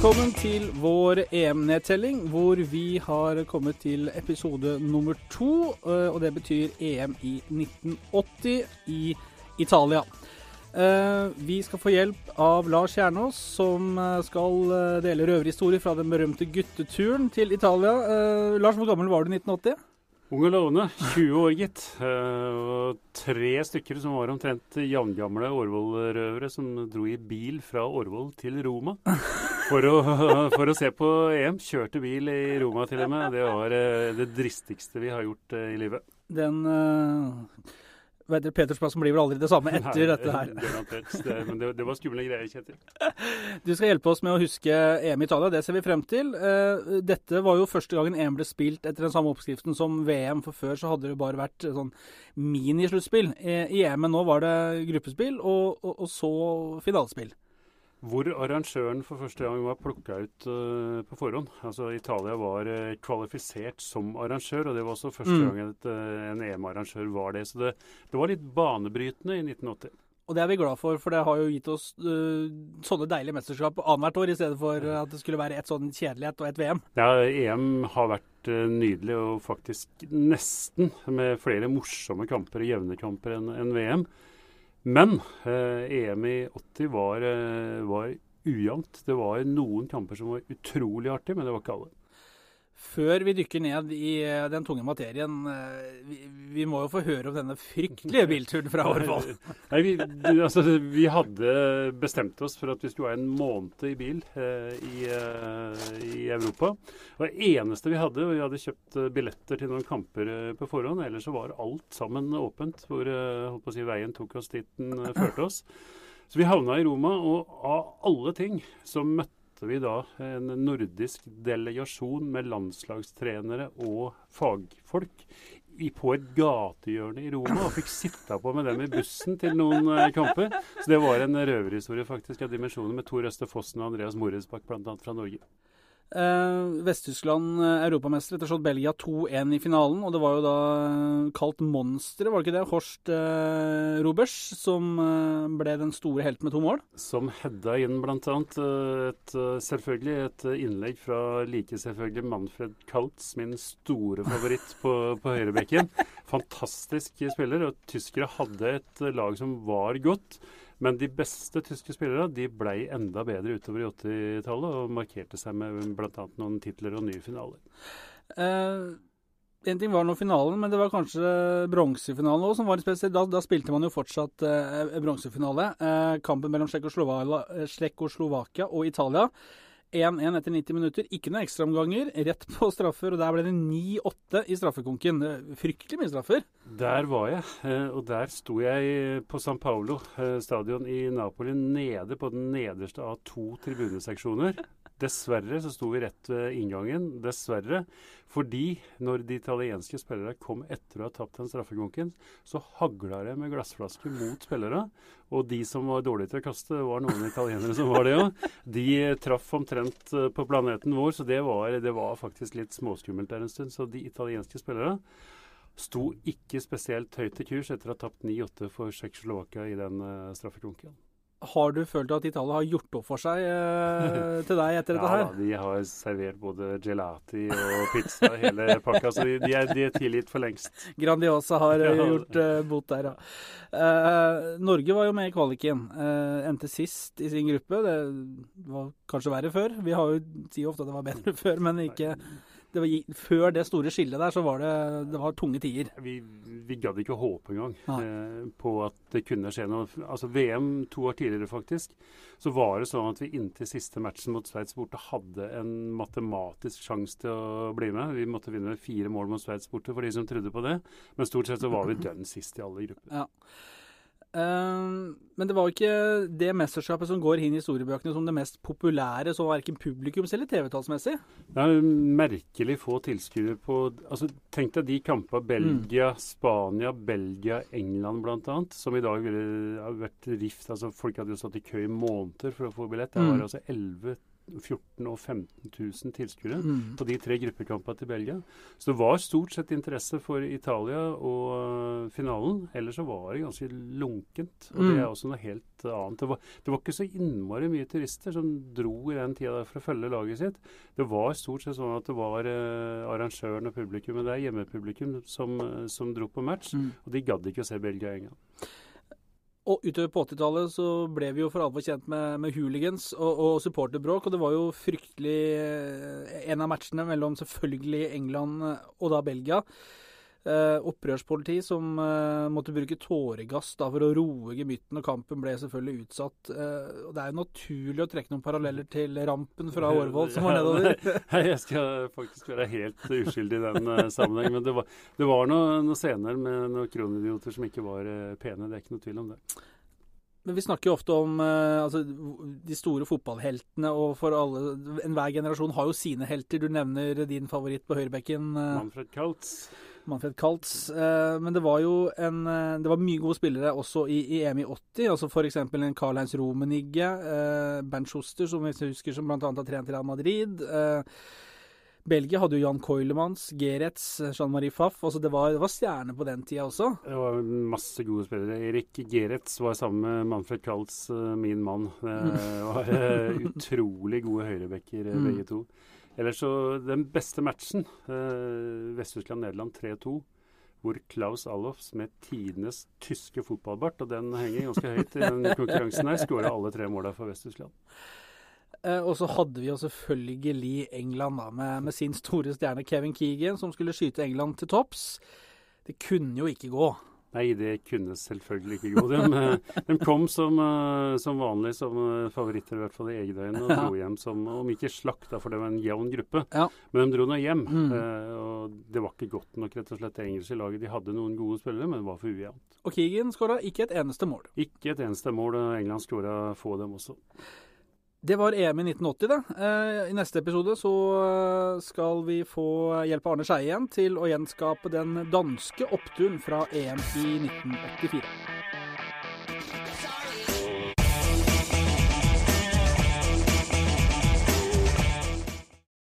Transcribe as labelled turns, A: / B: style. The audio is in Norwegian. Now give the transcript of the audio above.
A: Velkommen til vår EM-nedtelling, hvor vi har kommet til episode nummer to. eh, Og det betyr EM i 1980 i Italia. Eh, Vi skal få hjelp av Lars Kjernås, som eh, skal dele røverhistorier fra den berømte gutteturen til Italia. Lars, hvor gammel var du i 1980?
B: Ung og lovende. 20 år, gitt. Og tre stykker som var omtrent jevngamle Årvoll-røvere som dro i bil fra Årvoll til Roma for å, for å se på EM. Kjørte bil i Roma til og med. Det var eh, det dristigste vi har gjort eh, i livet.
A: Den uh, vet dere, Petersplassen blir vel aldri det samme etter
B: Nei,
A: dette her.
B: garantert. Det, men det, det var skumle greier, Kjetil.
A: Du skal hjelpe oss med å huske EM i Italia, det ser vi frem til. Eh, Dette var jo første gangen EM ble spilt etter den samme oppskriften som VM, for før så hadde det bare vært sånn minisluttspill. Eh, I EM-en nå var det gruppespill, og, og, og så finalespill.
B: Hvor arrangøren for første gang var plukka ut uh, på forhånd. Altså Italia var uh, kvalifisert som arrangør, og det var også første
A: Mm.
B: gang et, uh, en EM-arrangør var det. Så det, det var litt banebrytende i 1980.
A: Og det er vi glad for, for det har jo gitt oss eh, sånne deilige mesterskap annethvert år, i stedet for at det skulle være et sånn kjedelighet og et VM.
B: Ja, EM har vært eh, nydelig, og faktisk nesten med flere morsomme kamper og jevne kamper enn enn VM. Men eh, EM i 80 var, eh, var ujevnt. Det var noen kamper som var utrolig artige, men det var ikke alle.
A: Før vi dykker ned i eh, den tunge materien, eh, vi, vi må jo få høre om denne fryktelige bilturen fra Årvoll.
B: Nei, vi, altså, vi hadde bestemt oss for at vi skulle ha en måned i bil eh, i, eh, i Europa. Det eneste vi hadde, og vi hadde kjøpt eh, billetter til noen kamper på forhånd, ellers så var alt sammen åpent, hvor eh, si, veien tok oss dit den førte oss. Så vi havna i Roma, og av alle ting så møtte vi da en nordisk delegasjon med landslagstrenere og fagfolk på et gatehjørne i Roma og fikk sitte på med dem i bussen til noen eh, kamper. Så det var en røverhistorie faktisk av dimensjoner med Tor Øste Fossen og Andreas Moresbakk bl.a. fra Norge.
A: Eh, Vest-Tyskland eh, europamester etter slått Belgia 2-1 i finalen. Og det var jo da eh, kalt monsteret, var det ikke det? Horst eh, Robers, som eh, ble den store helten med to mål.
B: Som hedda inn bl.a. Et, selvfølgelig et innlegg fra like selvfølgelig Manfred Kautz, min store favoritt på, på høyrebekken. Fantastisk spiller, og tyskere hadde et lag som var godt. Men de beste tyske spillerne de ble enda bedre utover i 80-tallet og markerte seg med bl.a. noen titler og nye finaler.
A: Eh, en ting var nå finalen, men det var kanskje bronsefinalen òg som var spesiell. Da, da spilte man jo fortsatt eh, bronsefinale. Eh, kampen mellom Tsjekkoslovakia Tsjekkoslovakia og Italia. 1-1 etter 90 minutter. Ikke noen ekstraomganger. Rett på straffer, og der ble det 9-8 i straffekonken. Fryktelig mye straffer.
B: Der var jeg, eh, og der sto jeg på San Paolo eh, stadion i Napoli, nede på den nederste av to tribuneseksjoner. Dessverre så sto vi rett ved inngangen. Dessverre. Fordi når de italienske spillere kom etter å ha tapt den straffekonken, så hagla det med glassflasker mot spillere. Og de som var dårlige til å kaste, det var noen italienere som var det òg, de traff omtrent eh, på planeten vår, så det var, det var faktisk litt småskummelt der en stund. Så de italienske spillere sto ikke spesielt høyt i kurs etter å ha tapt 9-8 for Tsjekkoslovakia i den uh, straffekonken.
A: Har du følt at Italia har gjort opp for seg eh, til deg etter dette her?
B: Ja, de har servert både gelati og pizza, hele pakka, så de, de, er, de er tilgitt for lengst.
A: Grandiosa har eh,
B: Ja.
A: gjort eh, bot der, ja. Eh, Norge var jo med i kvaliken. Eh, endte sist i sin gruppe. Det var kanskje verre før. Vi har jo sier ofte at det var bedre før, men ikke det var, før det store skillet der, så var det, det var tunge tider.
B: Vi, vi gadd ikke håpe engang eh, på at det kunne skje noe. Altså VM to år tidligere, faktisk, så var det sånn at vi inntil siste matchen mot Sveits borte hadde en matematisk sjanse til å bli med. Vi måtte vinne fire mål mot Sveits borte for de som trodde på det. Men stort sett så var vi dønn sist i alle grupper.
A: Ja. Ehm, men det var jo ikke det mesterskapet som går inn i historiebøkene som det mest populære, så verken publikums- eller TV-tallsmessig.
B: Det er merkelig få tilskuere på altså, Tenk deg de kampene Belgia, Spania, Belgia, England bl.a., som i dag ville ha vært rift. altså Folk hadde jo stått i kø i måneder for å få billett. Det
A: Mm.
B: var altså 11 14 og 15 000 tilskuere
A: Mm.
B: på de tre gruppekampene til Belgia. Så det var stort sett interesse for Italia og øh, finalen. Ellers så var det ganske lunkent. Og det
A: Mm.
B: er også noe helt annet. Det var, det var ikke så innmari mye turister som dro i den tida for å følge laget sitt. Det var stort sett sånn at det var eh, arrangøren og publikummet der, hjemmepublikum, som, eh, som dro på match.
A: Mm.
B: Og de gadd ikke å se Belgia engang.
A: Og utover på 80-tallet så ble vi jo for alvor kjent med, med hooligans og, og supporterbråk, og det var jo fryktelig eh, En av matchene mellom selvfølgelig England og da Belgia. Eh, opprørspoliti som eh, måtte bruke tåregass da for å roe gemytten, og kampen ble selvfølgelig utsatt. Eh, og Det er jo naturlig å trekke noen paralleller til rampen fra Årvoll som var nedover.
B: Jeg skal faktisk være helt uskyldig i den uh, sammenheng. Men det var, det var noen noe scener med noen kronidioter som ikke var eh, pene. Det er ikke noe tvil om det.
A: Men vi snakker jo ofte om eh, altså, de store fotballheltene, og for alle Enhver generasjon har jo sine helter. Du nevner din favoritt på høyrebekken. eh,
B: Manfred Kautz.
A: Manfred Kaltz. Eh, men det var jo en, eh, det var mye gode spillere også i, i EM i 80. altså F.eks. en Karl-Heinz Romenigge, eh, Bernt Schuster, som vi husker som bl.a. har trent i Real Madrid. Belgia hadde jo Jan Coilemans, Geretz, Jean-Marie Pfaff. altså det var, det var stjerner på den tida også.
B: Det var masse gode spillere. Erik Geretz var sammen med Manfred Kautz, eh, min mann. Det var utrolig gode høyrebacker, eh,
A: Mm.
B: begge to. Ellers så den beste matchen, eh, Vest-Tyskland-Nederland 3-2. Hvor Klaus Allofs med tidenes tyske fotballbart, og den henger ganske høyt i den konkurransen her, skåra alle tre måla for Vest-Tyskland.
A: Eh, og så hadde vi jo selvfølgelig England da, med, med sin store stjerne Kevin Keegan, som skulle skyte England til topps. Det kunne jo ikke gå.
B: Nei, det kunne selvfølgelig ikke gå. De, eh, de kom som, eh, som vanlig som eh, favoritter, i hvert fall i eget øyne, og dro hjem som Om ikke slakta, for det var en jevn gruppe.
A: Ja.
B: Men de dro nå hjem.
A: Mm.
B: og det var ikke godt nok, rett og slett, det engelske laget. De hadde noen gode spillere, men det var for ujevnt.
A: Og Keegan skåra ikke et eneste mål.
B: Ikke et eneste mål. England skåra få dem også.
A: Det var EM i 1980, det. Eh, I neste episode så eh, skal vi få hjelp av Arne Skeie igjen til å gjenskape den danske oppturen fra EM i 1984.